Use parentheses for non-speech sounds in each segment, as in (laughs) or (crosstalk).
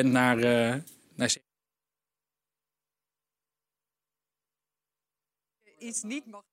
naar, uh, naar... Iets niet mag.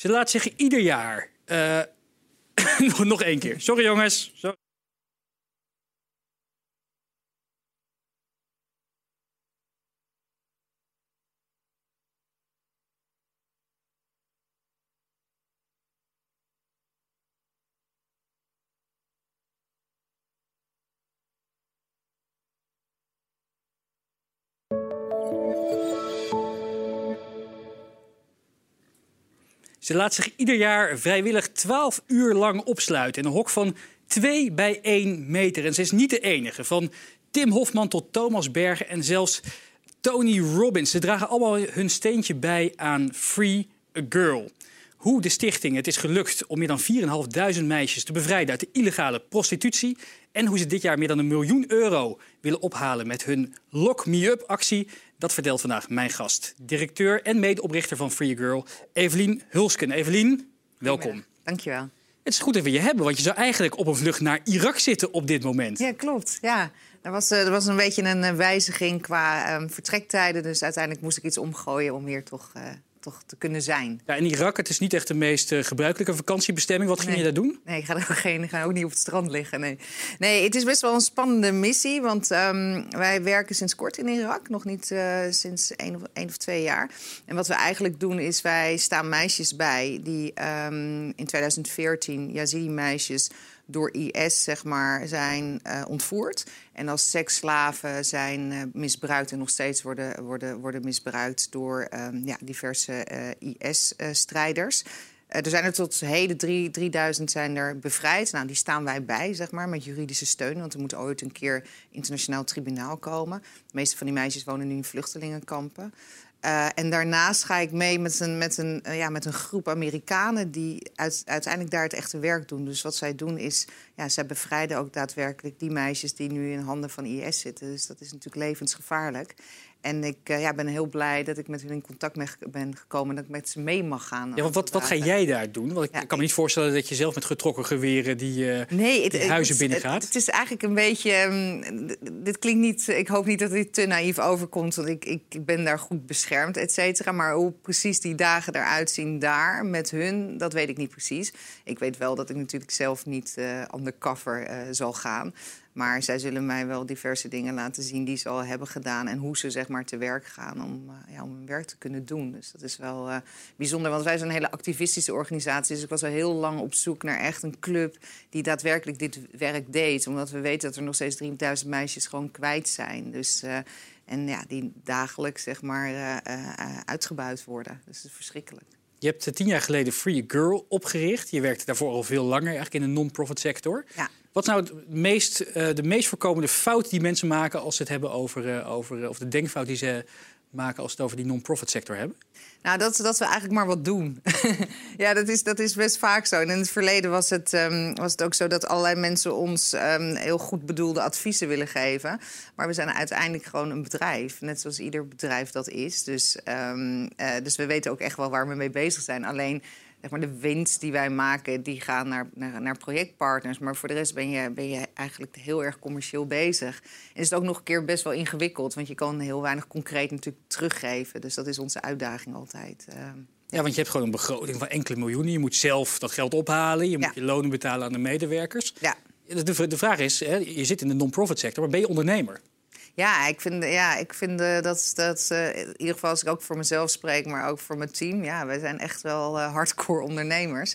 Ze laat zich ieder jaar. (laughs) Uh, nog één keer. Sorry jongens. Sorry. Ze laat zich ieder jaar vrijwillig 12 uur lang opsluiten in een hok van 2 bij 1 meter. En ze is niet de enige. Van Tim Hofman tot Thomas Bergen en zelfs Tony Robbins. Ze dragen allemaal hun steentje bij aan Free a Girl. Hoe de stichting het is gelukt om meer dan 4.500 meisjes te bevrijden uit de illegale prostitutie. En hoe ze dit jaar meer dan een miljoen euro willen ophalen met hun Lock Me Up actie. Dat vertelt vandaag mijn gast, directeur en medeoprichter van Free Girl, Evelien Hulsken. Evelien, welkom. Dankjewel. Het is goed dat we je hebben, want je zou eigenlijk op een vlucht naar Irak zitten op dit moment. Ja, klopt. Ja. Er was, eh, er was een beetje een eh, wijziging qua um, vertrektijden. Dus uiteindelijk moest ik iets omgooien om hier toch uh, toch te kunnen zijn. Ja, in Irak, het is niet echt de meest uh, gebruikelijke vakantiebestemming. Wat ging je daar doen? Nee, ik ga, er ook geen, ga ook niet op het strand liggen. Nee. nee, het is best wel een spannende missie. Want um, wij werken sinds kort in Irak. Nog niet uh, sinds één of, één of twee jaar. En wat we eigenlijk doen is, wij staan meisjes bij... die um, in 2014, Yazidi-meisjes door IS zeg maar, zijn uh, ontvoerd. En als seksslaven zijn uh, misbruikt en nog steeds worden, worden, worden misbruikt door um, ja, diverse uh, IS-strijders. er zijn er tot heden drie, 3000 zijn er bevrijd. Nou, die staan wij bij, zeg maar, met juridische steun. Want er moet ooit een keer internationaal tribunaal komen. De meeste van die meisjes wonen nu in vluchtelingenkampen. Uh, en daarnaast ga ik mee met een, met een, uh, ja, met een groep Amerikanen die uit, uiteindelijk daar het echte werk doen. Dus wat zij doen is, ja, zij bevrijden ook daadwerkelijk die meisjes die nu in handen van IS zitten. Dus dat is natuurlijk levensgevaarlijk. En ik uh, ja, ben heel blij dat ik met hun in contact ben gekomen... en dat ik met ze mee mag gaan. Ja, wat, wat ga jij daar doen? Want ik ja, kan me niet voorstellen dat je zelf met getrokken geweren... die, uh, nee, het, die huizen het, binnengaat. Het, het, is eigenlijk een beetje... Um, dit klinkt niet... Ik hoop niet dat dit te naïef overkomt... want ik, ik ben daar goed beschermd, et cetera. Maar hoe precies die dagen eruit zien daar met hun... dat weet ik niet precies. Ik weet wel dat ik natuurlijk zelf niet uh, undercover zal gaan... Maar zij zullen mij wel diverse dingen laten zien die ze al hebben gedaan. En hoe ze zeg maar te werk gaan om, uh, ja, om hun werk te kunnen doen. Dus dat is wel uh, bijzonder. Want wij zijn een hele activistische organisatie. Dus ik was al heel lang op zoek naar echt een club die daadwerkelijk dit werk deed. Omdat we weten dat er nog steeds 3000 meisjes gewoon kwijt zijn. Dus, uh, en ja, die dagelijks zeg maar uitgebuit worden. Dus dat is verschrikkelijk. Je hebt tien jaar geleden Free Girl opgericht. Je werkte daarvoor al veel langer eigenlijk in de non-profit sector. Ja. Wat is nou het meest, uh, de meest voorkomende fout die mensen maken als ze het hebben over, uh, over of de denkfout die ze maken als ze het over die non-profit sector hebben? Nou, dat, dat we eigenlijk maar wat doen. (laughs) ja, dat is, dat is best vaak zo. En in het verleden was het, um, was het ook zo dat allerlei mensen ons um, heel goed bedoelde adviezen willen geven. Maar we zijn uiteindelijk gewoon een bedrijf. Net zoals ieder bedrijf dat is. Dus, uh, dus we weten ook echt wel waar we mee bezig zijn. Alleen zeg maar, de winst die wij maken, die gaan naar, naar, naar, projectpartners. Maar voor de rest ben je, ben je eigenlijk heel erg commercieel bezig. En is het ook nog een keer best wel ingewikkeld, want je kan heel weinig concreet natuurlijk teruggeven. Dus dat is onze uitdaging altijd. Uh, ja, want je hebt gewoon een begroting van enkele miljoenen. Je moet zelf dat geld ophalen. Je moet ja. je lonen betalen aan de medewerkers. Ja. De, de vraag is, hè, je zit in de non-profit sector, maar ben je ondernemer? Ja, ik vind, ja, ik vind dat, dat uh, in ieder geval als ik ook voor mezelf spreek, maar ook voor mijn team, ja, wij zijn echt wel uh, hardcore ondernemers.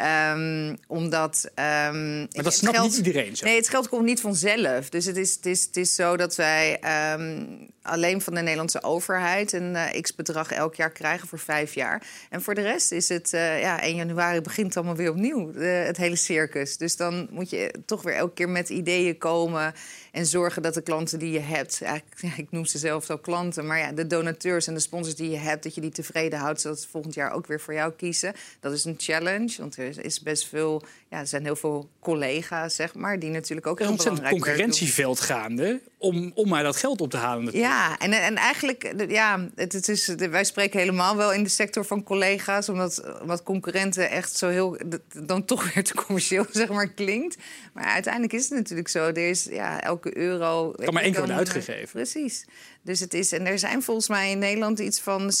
Um, omdat. Um, maar dat snapt niet iedereen zo. Nee, het geld komt niet vanzelf. Dus het is, het is, het is zo dat wij um, alleen van de Nederlandse overheid een uh, x bedrag elk jaar krijgen voor vijf jaar. En voor de rest is het. Uh, ja, 1 januari begint allemaal weer opnieuw, uh, het hele circus. Dus dan moet je toch weer elke keer met ideeën komen. En zorgen dat de klanten die je hebt. Eigenlijk, ik noem ze zelf zo klanten. Maar ja, de donateurs en de sponsors die je hebt, dat je die tevreden houdt. Zodat ze volgend jaar ook weer voor jou kiezen. Dat is een challenge. Want er is best veel. Ja, er zijn heel veel collega's, zeg maar, die natuurlijk ook heel belangrijk zijn. een concurrentieveld gaande om, om maar dat geld op te halen. Natuurlijk. Ja, en, en eigenlijk, ja, het, het is, wij spreken helemaal wel in de sector van collega's, omdat, omdat concurrenten echt zo heel, dan toch (laughs) weer te commercieel, zeg maar, klinkt. Maar uiteindelijk is het natuurlijk zo, er is ja, elke euro... Kan maar één keer worden uitgegeven. Precies. Dus het is, en er zijn volgens mij in Nederland iets van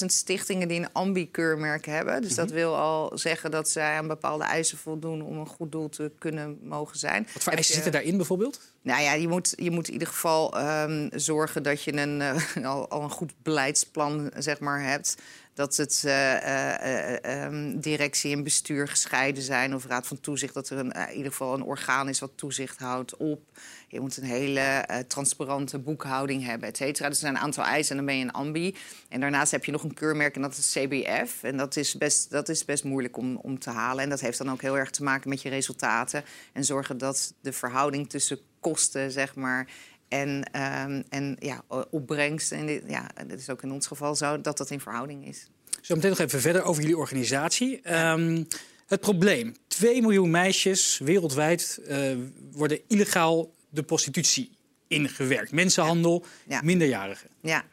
26.000 stichtingen die een ambi-keurmerk hebben. Dus mm -hmm. dat wil al zeggen dat zij aan bepaalde eisen voldoen om een goed doel te kunnen mogen zijn. Wat voor eisen zitten daarin bijvoorbeeld? Nou ja, je moet, je moet in ieder geval um, zorgen dat je een, uh, (laughs) al, al, een goed beleidsplan zeg maar, hebt. Dat het uh, uh, um, directie en bestuur gescheiden zijn, of raad van toezicht. Dat er in ieder geval een orgaan is wat toezicht houdt op. Je moet een hele transparante boekhouding hebben, et cetera. Dus er zijn een aantal eisen en dan ben je een ambi. En daarnaast heb je nog een keurmerk en dat is CBF. En dat is best, dat is best moeilijk om, om te halen. En dat heeft dan ook heel erg te maken met je resultaten. En zorgen dat de verhouding tussen kosten, zeg maar, en, um, en ja, opbrengst. En ja, dat is ook in ons geval zo dat dat in verhouding is. Zo meteen nog even verder over jullie organisatie. Um, het probleem: 2 miljoen meisjes wereldwijd uh, worden illegaal de prostitutie ingewerkt. Mensenhandel, ja. Ja. minderjarigen. Ja.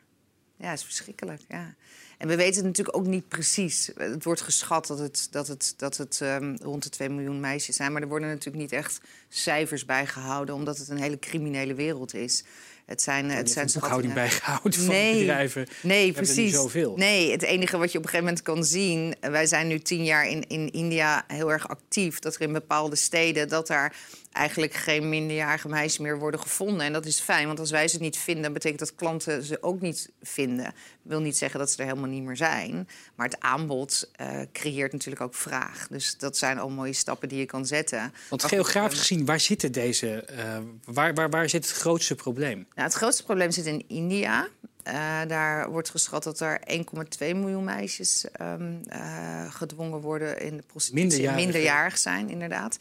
ja, dat is verschrikkelijk. Ja. En we weten het natuurlijk ook niet precies. Het wordt geschat dat het, dat het, dat het um, rond de 2 miljoen meisjes zijn. Maar er worden natuurlijk niet echt cijfers bijgehouden, omdat het een hele criminele wereld is. Het zijn, het zijn boekhouding bijgehouden van nee, bedrijven. Nee, precies. zoveel. Nee, het enige wat je op een gegeven moment kan zien. Wij zijn nu tien jaar in, in India heel erg actief. Dat er in bepaalde steden dat daar eigenlijk geen minderjarige meisjes meer worden gevonden. En dat is fijn, want als wij ze niet vinden, betekent dat klanten ze ook niet vinden. Dat wil niet zeggen dat ze er helemaal niet meer zijn. Maar het aanbod uh, creëert natuurlijk ook vraag. Dus dat zijn al mooie stappen die je kan zetten. Want geografisch gezien, waar zitten deze? Uh, waar, waar, waar zit het grootste probleem? Nou, het grootste probleem zit in India. Uh, daar wordt geschat dat er 1,2 miljoen meisjes um, uh, gedwongen worden in de prostitutie. Minderjarig, minderjarig zijn, inderdaad.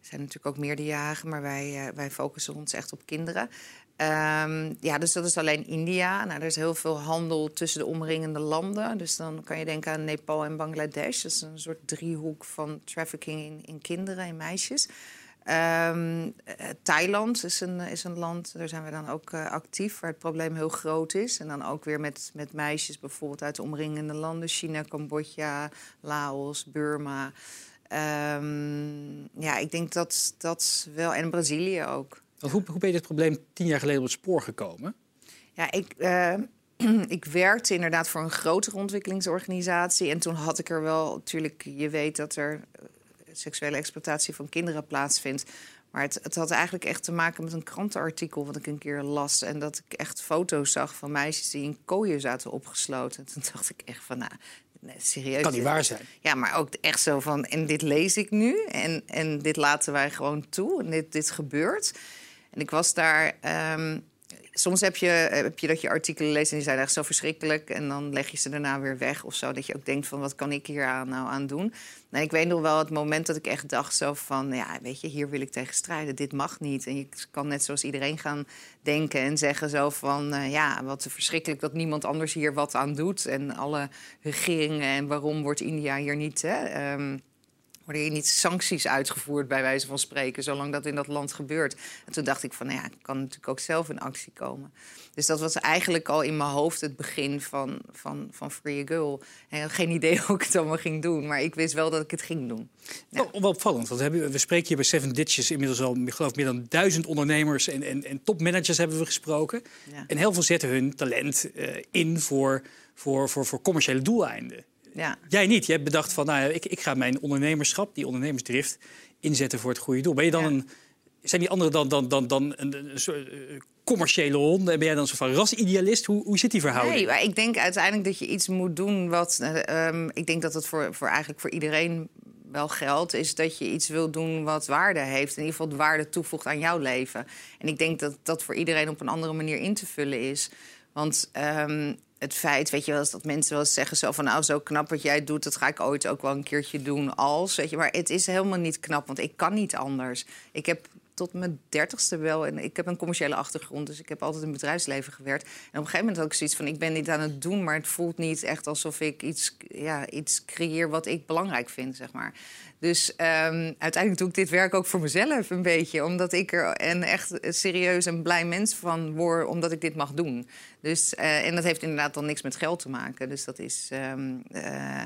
Zijn natuurlijk ook meerderjarigen, maar wij, uh, wij focussen ons echt op kinderen. Um, ja, dus dat is alleen India. Nou, er is heel veel handel tussen de omringende landen. Dus dan kan je denken aan Nepal en Bangladesh. Dat is een soort driehoek van trafficking in, in kinderen en meisjes. Um, Thailand is een, is een land, daar zijn we dan ook uh, actief, waar het probleem heel groot is. En dan ook weer met, met meisjes bijvoorbeeld uit de omringende landen. China, Cambodja, Laos, Burma. Um, ja, ik denk dat dat wel. En Brazilië ook. Hoe, hoe ben je dit probleem tien jaar geleden op het spoor gekomen? Ja, ik, uh, (clears throat) ik werkte inderdaad voor een grotere ontwikkelingsorganisatie. En toen had ik er wel, natuurlijk, je weet dat er seksuele exploitatie van kinderen plaatsvindt. Maar het, het had eigenlijk echt te maken met een krantenartikel wat ik een keer las. En dat ik echt foto's zag van meisjes die in kooien zaten opgesloten. En (laughs) toen dacht ik echt van, nou, nee, serieus. Kan niet waar zijn. Ja, maar ook echt zo van, en dit lees ik nu. En, en dit laten wij gewoon toe. En dit, dit gebeurt. En ik was daar... ehm, soms heb je, heb je dat je artikelen leest en die zijn echt zo verschrikkelijk. En dan leg je ze daarna weer weg of zo. Dat je ook denkt van wat kan ik hier aan, nou aan doen. En ik weet nog wel het moment dat ik echt dacht zo van... ja, weet je, hier wil ik tegen strijden. Dit mag niet. En je kan net zoals iedereen gaan denken en zeggen zo van... eh, ja, wat verschrikkelijk dat niemand anders hier wat aan doet. En alle regeringen en waarom wordt India hier niet... Hè, ehm, worden hier niet sancties uitgevoerd, bij wijze van spreken, zolang dat in dat land gebeurt. En toen dacht ik van, nou ja, ik kan natuurlijk ook zelf in actie komen. Dus dat was eigenlijk al in mijn hoofd het begin van, van, van Free a Girl. En geen idee (laughs) hoe ik het allemaal ging doen, maar ik wist wel dat ik het ging doen. Ja. Wel, wel opvallend, want we, hebben, we spreken hier bij Seven Ditches inmiddels al, ik geloof, meer dan duizend ondernemers en, en, en topmanagers hebben we gesproken. Ja. En heel veel zetten hun talent eh, in voor, voor, voor, voor commerciële doeleinden. Ja. Jij niet. Je hebt bedacht van, nou, ik, ik ga mijn ondernemerschap, die ondernemersdrift, inzetten voor het goede doel. Ben je dan Ja. een, zijn die anderen dan, dan, dan, dan een, een soort eh, commerciële honden? En ben jij dan soort van rasidealist? Hoe, hoe zit die verhouding? Nee, maar ik denk uiteindelijk dat je iets moet doen wat. eh, ehm, ik denk dat het voor, voor eigenlijk voor iedereen wel geldt. Is dat je iets wil doen wat waarde heeft. In ieder geval waarde toevoegt aan jouw leven. En ik denk dat dat voor iedereen op een andere manier in te vullen is. Want. ehm, het feit, weet je wel, dat mensen wel eens zeggen zo van... nou, zo knap wat jij doet, dat ga ik ooit ook wel een keertje doen als... Weet je, maar het is helemaal niet knap, want ik kan niet anders. Ik heb tot mijn dertigste wel. En ik heb een commerciële achtergrond, dus ik heb altijd in bedrijfsleven gewerkt. En op een gegeven moment had ik zoiets van: ik ben dit aan het doen, maar het voelt niet echt alsof ik iets, ja, iets creëer wat ik belangrijk vind, zeg maar. Dus ehm, uiteindelijk doe ik dit werk ook voor mezelf een beetje, omdat ik er een echt serieus en blij mens van word, omdat ik dit mag doen. Dus, eh, en dat heeft inderdaad dan niks met geld te maken. Dus dat is. ehm, eh,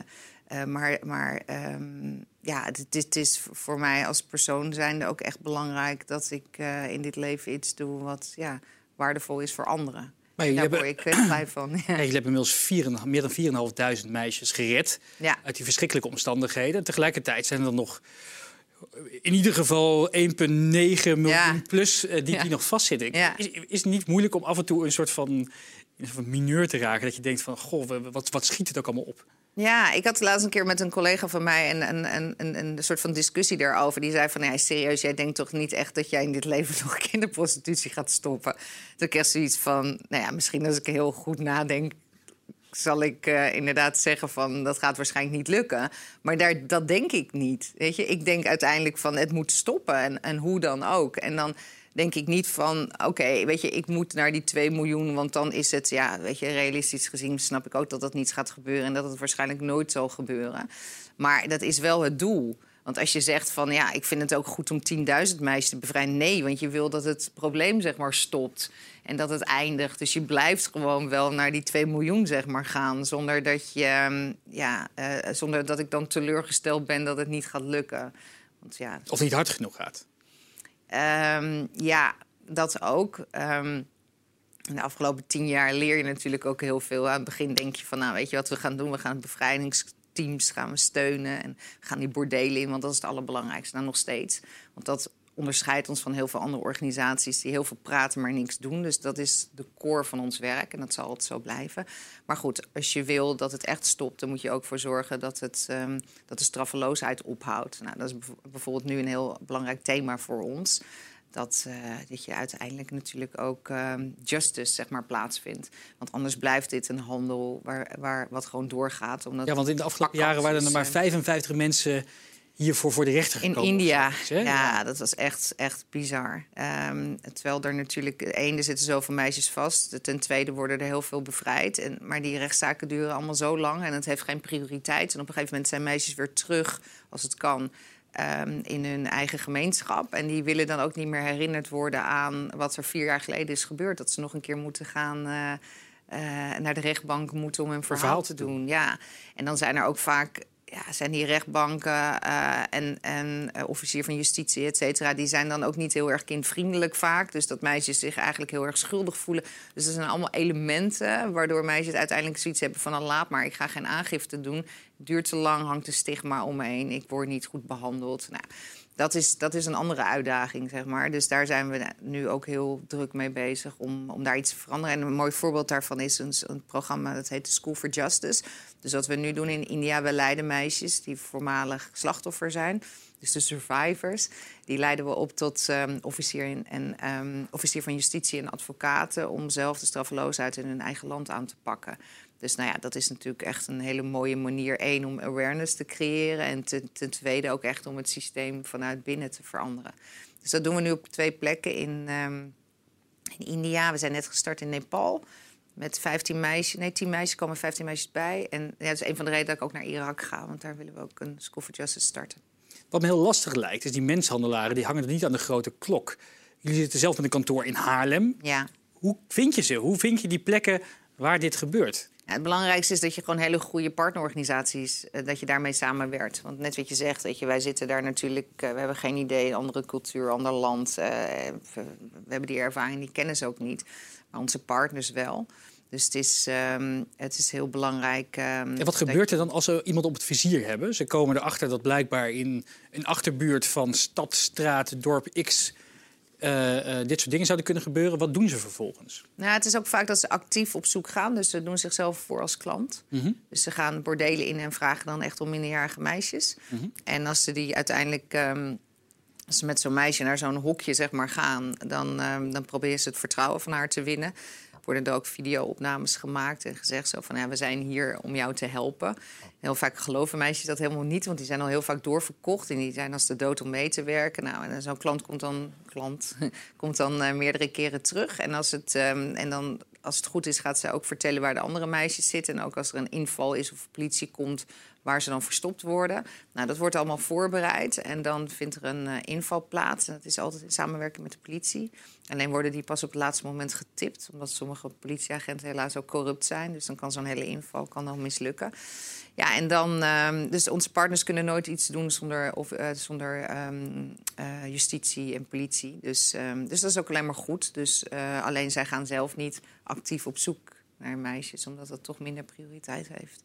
eh, maar maar ehm, ja, het is- voor mij als persoon zijnde ook echt belangrijk dat ik eh, in dit leven iets doe wat ja, waardevol is voor anderen. Maar Daar jullie word hebben, ik eh, blij van. Ja, Ja. jullie hebben inmiddels vier meer dan 4.500 meisjes gered Ja. uit die verschrikkelijke omstandigheden. Tegelijkertijd zijn er nog in ieder geval 1,9 miljoen Ja. plus die, Ja. die nog vastzitten. Ja. Is, is het niet moeilijk om af en toe een soort van, een soort van mineur te raken? Dat je denkt van, goh, wat, wat schiet het ook allemaal op? Ja, ik had laatst een keer met een collega van mij een, een, een, een, een soort van discussie daarover. Die zei van, ja, serieus, jij denkt toch niet echt dat jij in dit leven (laughs) nog kinderprostitutie gaat stoppen? Toen kreeg ik zoiets van, nou ja, misschien als ik heel goed nadenk, zal ik eh, inderdaad zeggen van, dat gaat waarschijnlijk niet lukken. Maar daar, dat denk ik niet. Weet je, ik denk uiteindelijk van, het moet stoppen en, en hoe dan ook. En dan denk ik niet van, oké, weet je, ik moet naar die 2 miljoen... want dan is het, ja, weet je, realistisch gezien snap ik ook dat dat niet gaat gebeuren... en dat het waarschijnlijk nooit zal gebeuren. Maar dat is wel het doel. Want als je zegt van, ja, ik vind het ook goed om 10.000 meisjes te bevrijden... nee, want je wil dat het probleem, zeg maar, stopt en dat het eindigt. Dus je blijft gewoon wel naar die 2 miljoen, zeg maar, gaan... zonder dat, je, ehm, ja, eh, zonder dat ik dan teleurgesteld ben dat het niet gaat lukken. Want ja, Of niet hard genoeg gaat? Ehm, ja, dat ook. Ehm, in de afgelopen tien jaar leer je natuurlijk ook heel veel. Aan het begin denk je van, nou, weet je wat we gaan doen? We gaan bevrijdingsteams gaan we steunen en we gaan die bordelen in, want dat is het allerbelangrijkste. Nou, nog steeds. Want dat onderscheidt ons van heel veel andere organisaties die heel veel praten, maar niks doen. Dus dat is de core van ons werk en dat zal altijd zo blijven. Maar goed, als je wil dat het echt stopt, dan moet je ook voor zorgen dat, het, ehm, dat de straffeloosheid ophoudt. Nou, dat is bijvoorbeeld nu een heel belangrijk thema voor ons. Dat, eh, dat je uiteindelijk natuurlijk ook ehm, justice zeg maar, plaatsvindt. Want anders blijft dit een handel waar, waar wat gewoon doorgaat. Omdat Ja, want in de afgelopen jaren waren er maar eh, 55 mensen hiervoor voor de rechter in gekomen. India, zoiets, hè? ja, dat was echt, echt bizar. Ehm, terwijl er natuurlijk, één, er zitten zoveel meisjes vast. Ten tweede worden er heel veel bevrijd. En, maar die rechtszaken duren allemaal zo lang en het heeft geen prioriteit. En op een gegeven moment zijn meisjes weer terug, als het kan, ehm, in hun eigen gemeenschap. En die willen dan ook niet meer herinnerd worden aan wat er vier jaar geleden is gebeurd. Dat ze nog een keer moeten gaan. eh, eh, naar de rechtbank moeten om een verhaal, verhaal te te doen. Ja, en dan zijn er ook vaak ja, zijn die rechtbanken eh, en, en eh, officier van justitie, et cetera, die zijn dan ook niet heel erg kindvriendelijk vaak. Dus dat meisjes zich eigenlijk heel erg schuldig voelen. Dus dat zijn allemaal elementen waardoor meisjes uiteindelijk zoiets hebben van... "Nou, laat maar, ik ga geen aangifte doen. Duurt te lang, hangt een stigma om me heen. Ik word niet goed behandeld. Nou, dat is, dat is een andere uitdaging, zeg maar. Dus daar zijn we nu ook heel druk mee bezig om, om daar iets te veranderen. En een mooi voorbeeld daarvan is een, een programma dat heet School for Justice. Dus wat we nu doen in India, we leiden meisjes die voormalig slachtoffer zijn. Dus de survivors, die leiden we op tot um, officier, en, um, officier van justitie en advocaten... om zelf de straffeloosheid in hun eigen land aan te pakken. Dus nou ja, dat is natuurlijk echt een hele mooie manier. één, om awareness te creëren. En ten, tweede ook echt om het systeem vanuit binnen te veranderen. Dus dat doen we nu op twee plekken in, um, in India. We zijn net gestart in Nepal. Met 15 meisjes, nee, 10 meisjes komen 15 meisjes bij. En ja, dat is een van de redenen dat ik ook naar Irak ga, want daar willen we ook een School for Justice starten. Wat me heel lastig lijkt, is die menshandelaren die hangen er niet aan de grote klok. Jullie zitten zelf met een kantoor in Haarlem. Ja. Hoe vind je ze? Hoe vind je die plekken waar dit gebeurt? Ja, het belangrijkste is dat je gewoon hele goede partnerorganisaties, uh, dat je daarmee samenwerkt. Want net wat je zegt, weet je, wij zitten daar natuurlijk, uh, we hebben geen idee, andere cultuur, ander land. Uh, we, we, hebben die ervaring, die kennen ze ook niet. Maar onze partners wel. Dus het is, um, het is heel belangrijk. Um, en wat gebeurt er dan als ze iemand op het vizier hebben? Ze komen erachter dat blijkbaar in een achterbuurt van stad, straat, dorp X uh, uh, dit soort dingen zouden kunnen gebeuren. Wat doen ze vervolgens? Nou, het is ook vaak dat ze actief op zoek gaan. Dus ze doen zichzelf voor als klant. Mm -hmm. Dus ze gaan bordelen in en vragen dan echt om minderjarige meisjes. Mm -hmm. En als ze die uiteindelijk... Um, als ze met zo'n meisje naar zo'n hokje zeg maar, gaan... Dan, dan proberen ze het vertrouwen van haar te winnen worden er ook video-opnames gemaakt en gezegd zo van ja, we zijn hier om jou te helpen. Heel vaak geloven meisjes dat helemaal niet, want die zijn al heel vaak doorverkocht en die zijn als de dood om mee te werken. Nou, en zo'n klant komt dan, klant, (laughs) komt dan uh, meerdere keren terug. En als het, um, en dan als het goed is, gaat ze ook vertellen waar de andere meisjes zitten. En ook als er een inval is of politie komt, waar ze dan verstopt worden. Nou, dat wordt allemaal voorbereid en dan vindt er een uh, inval plaats. En dat is altijd in samenwerking met de politie. Alleen worden die pas op het laatste moment getipt, omdat sommige politieagenten helaas ook corrupt zijn. Dus dan kan zo'n hele inval kan dan mislukken. Ja, en dan, um, dus onze partners kunnen nooit iets doen zonder, of, uh, zonder um, uh, justitie en politie. Dus, um, dus dat is ook alleen maar goed. Dus alleen zij gaan zelf niet actief op zoek naar meisjes, omdat dat toch minder prioriteit heeft.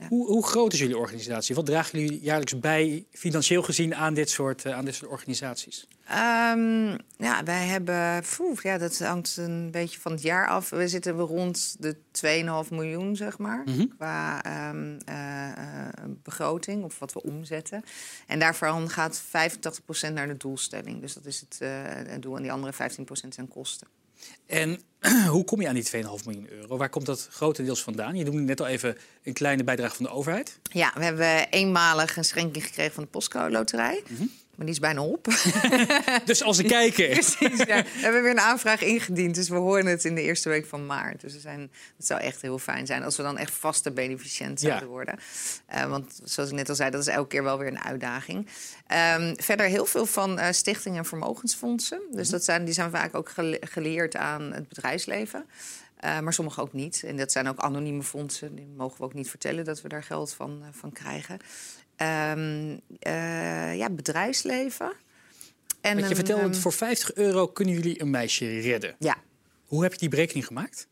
Ja. Hoe, hoe, groot is jullie organisatie? Wat dragen jullie jaarlijks bij, financieel gezien, aan dit soort, uh, aan dit soort organisaties? Um, ja, wij hebben, poef, ja, dat hangt een beetje van het jaar af. We zitten rond de 2,5 miljoen, zeg maar, mm -hmm. qua um, uh, begroting of wat we omzetten. En daarvan gaat 85% naar de doelstelling. Dus dat is het, uh, het doel. En die andere 15% zijn kosten. En (clears throat) hoe kom je aan die 2,5 miljoen euro? Waar komt dat grotendeels vandaan? Je noemde net al even een kleine bijdrage van de overheid. Ja, we hebben eenmalig een schenking gekregen van de Postcode Loterij. Mm -hmm. Maar die is bijna op. (laughs) dus als ze kijken. Precies, ja. We hebben weer een aanvraag ingediend. Dus we horen het in de eerste week van maart. Dus we zijn, het zou echt heel fijn zijn als we dan echt vaste beneficiënt zouden ja. worden. Uh, want zoals ik net al zei, dat is elke keer wel weer een uitdaging. Um, verder heel veel van uh, stichtingen en vermogensfondsen. Dus dat zijn, die zijn vaak ook gele geleerd aan het bedrijfsleven. Uh, maar sommige ook niet. En dat zijn ook anonieme fondsen. Die mogen we ook niet vertellen dat we daar geld van, uh, van krijgen. Um, uh, ja, bedrijfsleven. En Want je vertelde, um, voor 50 euro kunnen jullie een meisje redden. Ja. Hoe heb je die berekening gemaakt?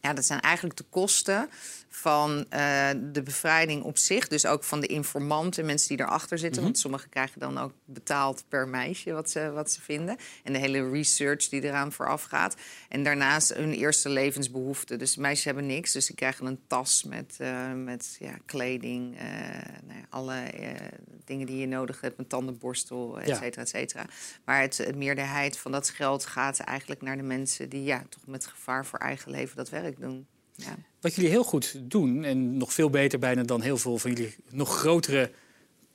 Ja, dat zijn eigenlijk de kosten van uh, de bevrijding op zich. Dus ook van de informanten, mensen die erachter zitten. Mm -hmm. Want sommigen krijgen dan ook betaald per meisje wat ze, wat ze vinden. En de hele research die eraan vooraf gaat. En daarnaast hun eerste levensbehoeften. Dus meisjes hebben niks, dus die krijgen een tas met, uh, met ja, kleding. Uh, nou ja, alle dingen die je nodig hebt, een tandenborstel, et cetera, et cetera. Maar het, het meerderheid van dat geld gaat eigenlijk naar de mensen... die ja, toch met gevaar voor eigen leven dat werk doen. Ja. Wat jullie heel goed doen, en nog veel beter bijna dan heel veel van jullie nog grotere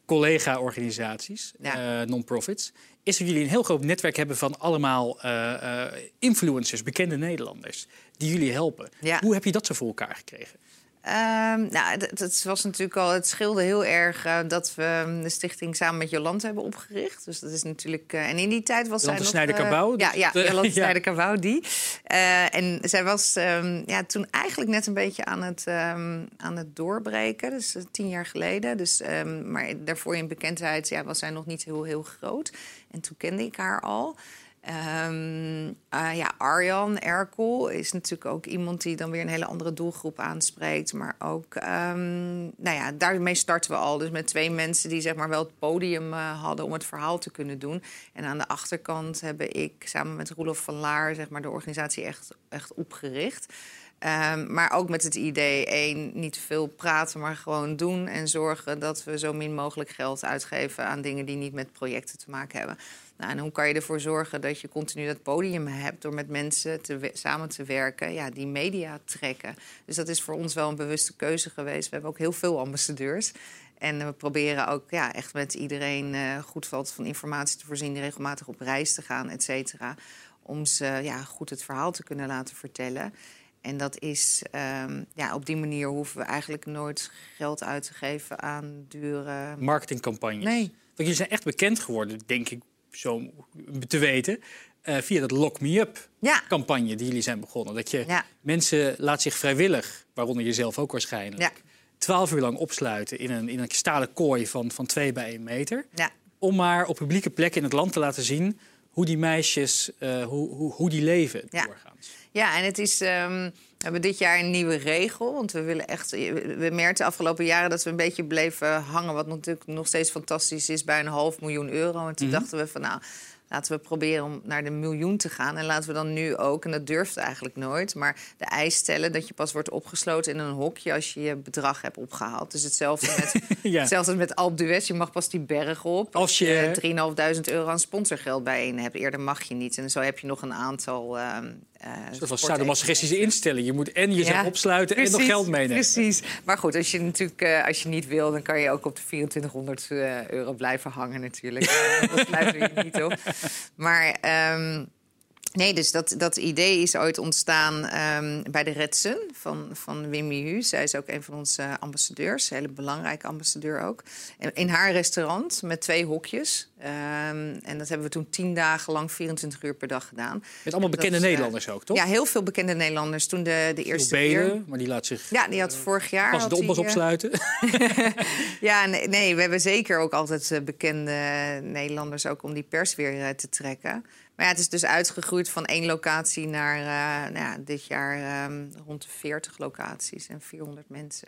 collega-organisaties, ja. uh, non-profits, is dat jullie een heel groot netwerk hebben van allemaal uh, uh, influencers, bekende Nederlanders, die jullie helpen. Ja. Hoe heb je dat zo voor elkaar gekregen? Um, nou, het was natuurlijk al. Het scheelde heel erg uh, dat we de stichting samen met Jolante hebben opgericht. Dus dat is natuurlijk. Uh, en in die tijd was Jolante zij nog. Snijder-Cabau. Uh, ja, (laughs) ja, Jolante ja. Snijder-Cabau, die. en zij was um, ja, toen eigenlijk net een beetje aan het, aan het doorbreken. Dus tien jaar geleden. Dus, maar daarvoor in bekendheid ja, was zij nog niet heel, heel groot. En toen kende ik haar al. Ehm, ah, ja, Arjan Erkel is natuurlijk ook iemand die dan weer een hele andere doelgroep aanspreekt. Maar ook, um, nou ja, daarmee starten we al. Dus met twee mensen die zeg maar wel het podium uh, hadden om het verhaal te kunnen doen. En aan de achterkant heb ik samen met Roelof van Laar zeg maar, de organisatie echt, echt opgericht. Um, maar ook met het idee, één, niet veel praten, maar gewoon doen. En zorgen dat we zo min mogelijk geld uitgeven aan dingen die niet met projecten te maken hebben. Nou, en hoe kan je ervoor zorgen dat je continu dat podium hebt door met mensen te samen te werken, ja, die media trekken. Dus dat is voor ons wel een bewuste keuze geweest. We hebben ook heel veel ambassadeurs. En we proberen ook ja, echt met iedereen uh, goed valt van informatie te voorzien, regelmatig op reis te gaan, et cetera. Om ze ja, goed het verhaal te kunnen laten vertellen. En dat is, um, ja, op die manier hoeven we eigenlijk nooit geld uit te geven aan dure... Marketingcampagnes. Nee. Want jullie zijn echt bekend geworden, denk ik, zo te weten... Uh, via dat Lock Me Up ja. campagne die jullie zijn begonnen. Dat je ja. mensen laat zich vrijwillig, waaronder jezelf ook waarschijnlijk... twaalf uur lang opsluiten in een, in een stalen kooi van, van twee bij één meter. Om maar op publieke plekken in het land te laten zien hoe die meisjes, uh, hoe, hoe, hoe die leven doorgaans. Ja, en het is. Um, we hebben dit jaar een nieuwe regel. Want we willen echt. We merkten de afgelopen jaren dat we een beetje bleven hangen. Wat natuurlijk nog steeds fantastisch is bij een half miljoen euro. En toen mm -hmm. dachten we van nou. Laten we proberen om naar de miljoen te gaan. En laten we dan nu ook, en dat durft eigenlijk nooit, maar de eis stellen dat je pas wordt opgesloten in een hokje als je je bedrag hebt opgehaald. Dus hetzelfde met, (laughs) ja. hetzelfde met Alp d'Huez. Je mag pas die berg op als je 3.500 euro aan sponsorgeld bijeen hebt. Eerder mag je niet. En zo heb je nog een aantal. Uh, uh, dat was sadomasochistische instelling. Je moet en jezelf ja, opsluiten precies, en nog geld meenemen. Precies. Maar goed, als je natuurlijk uh, als je niet wil, dan kan je ook op de 2400 uh, euro blijven hangen natuurlijk. (laughs) dat sluiten we je niet op. (laughs) Maar um, nee, dus dat, dat idee is ooit ontstaan um, bij de Redsen van, van Wim Hu. Zij is ook een van onze ambassadeurs, een hele belangrijke ambassadeur ook. In haar restaurant met twee hokjes. Um, en dat hebben we toen tien dagen lang, 24 uur per dag gedaan. Met allemaal bekende dat, Nederlanders ook, toch? Ja, heel veel bekende Nederlanders. Toen de, de eerste Belen, keer... maar die laat zich... Ja, die had vorig jaar... Pas de oppas opsluiten. (laughs) ja, nee, nee, we hebben zeker ook altijd bekende Nederlanders... ook om die pers weer te trekken. Maar ja, het is dus uitgegroeid van één locatie naar uh, nou ja, dit jaar um, rond de 40 locaties en 400 mensen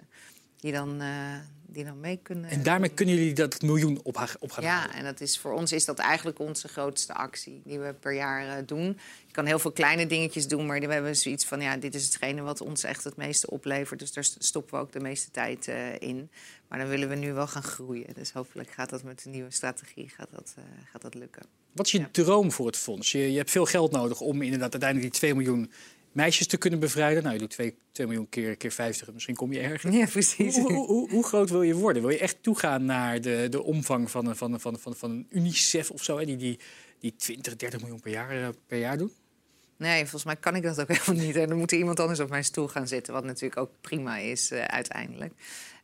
die dan, uh, die dan mee kunnen. En daarmee kunnen jullie dat miljoen op, op gaan Ja, en dat is, voor ons is dat eigenlijk onze grootste actie die we per jaar uh, doen. Je kan heel veel kleine dingetjes doen, maar we hebben zoiets van... ja, dit is hetgene wat ons echt het meeste oplevert. Dus daar stoppen we ook de meeste tijd uh, in. Maar dan willen we nu wel gaan groeien. Dus hopelijk gaat dat met de nieuwe strategie gaat dat, gaat dat lukken. Wat is je ja. droom voor het fonds? Je, je, hebt veel geld nodig om inderdaad uiteindelijk die 2 miljoen meisjes te kunnen bevrijden. Nou, je doet 2, 2 miljoen keer, keer 50, misschien kom je ergens. Ja, precies. Hoe, hoe, hoe, hoe, groot wil je worden? Wil je echt toegaan naar de, de omvang van, van, van, van, van een UNICEF of zo, hè? Die, die, die 20, 30 miljoen per jaar, per jaar doen? Nee, volgens mij kan ik dat ook (laughs) helemaal niet. En dan moet er iemand anders op mijn stoel gaan zitten, wat natuurlijk ook prima is uh, uiteindelijk.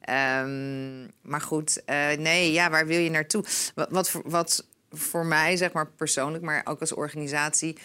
Um, maar goed, uh, nee, ja, waar wil je naartoe? Wat, wat, wat voor mij, zeg maar persoonlijk, maar ook als organisatie.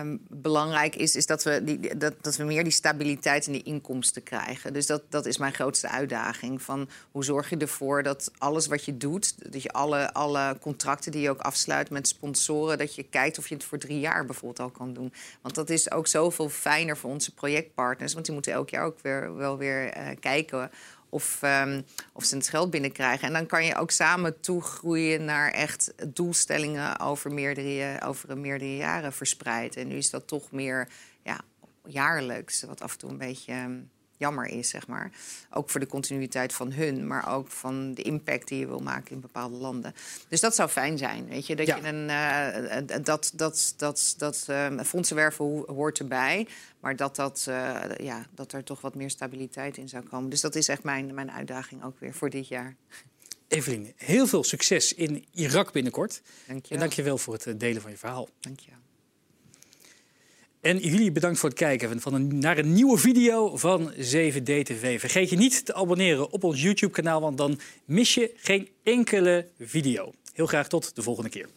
Um, belangrijk is, is dat, we die, dat, dat we meer die stabiliteit in die inkomsten krijgen. Dus dat, dat is mijn grootste uitdaging. Van hoe zorg je ervoor dat alles wat je doet, dat je alle, alle contracten die je ook afsluit met sponsoren, dat je kijkt of je het voor drie jaar bijvoorbeeld al kan doen. Want dat is ook zoveel fijner voor onze projectpartners. Want die moeten elk jaar ook weer, wel weer uh, kijken of, um, of ze het geld binnenkrijgen. En dan kan je ook samen toegroeien naar echt doelstellingen over meerdere, over meerdere jaren verspreid. En nu is dat toch meer ja, jaarlijks, wat af en toe een beetje um, jammer is, zeg maar. Ook voor de continuïteit van hun, maar ook van de impact die je wil maken in bepaalde landen. Dus dat zou fijn zijn, weet je. Dat ja. je een, uh, dat, dat, dat, dat uh, fondsenwerven hoort erbij. Maar dat, dat, uh, ja, dat er toch wat meer stabiliteit in zou komen. Dus dat is echt mijn, mijn uitdaging ook weer voor dit jaar. Evelien, heel veel succes in Irak binnenkort. Dank je en dank je wel voor het delen van je verhaal. Dank je wel. En jullie bedankt voor het kijken van naar een nieuwe video van 7D-TV. Vergeet je niet te abonneren op ons YouTube-kanaal, want dan mis je geen enkele video. Heel graag tot de volgende keer.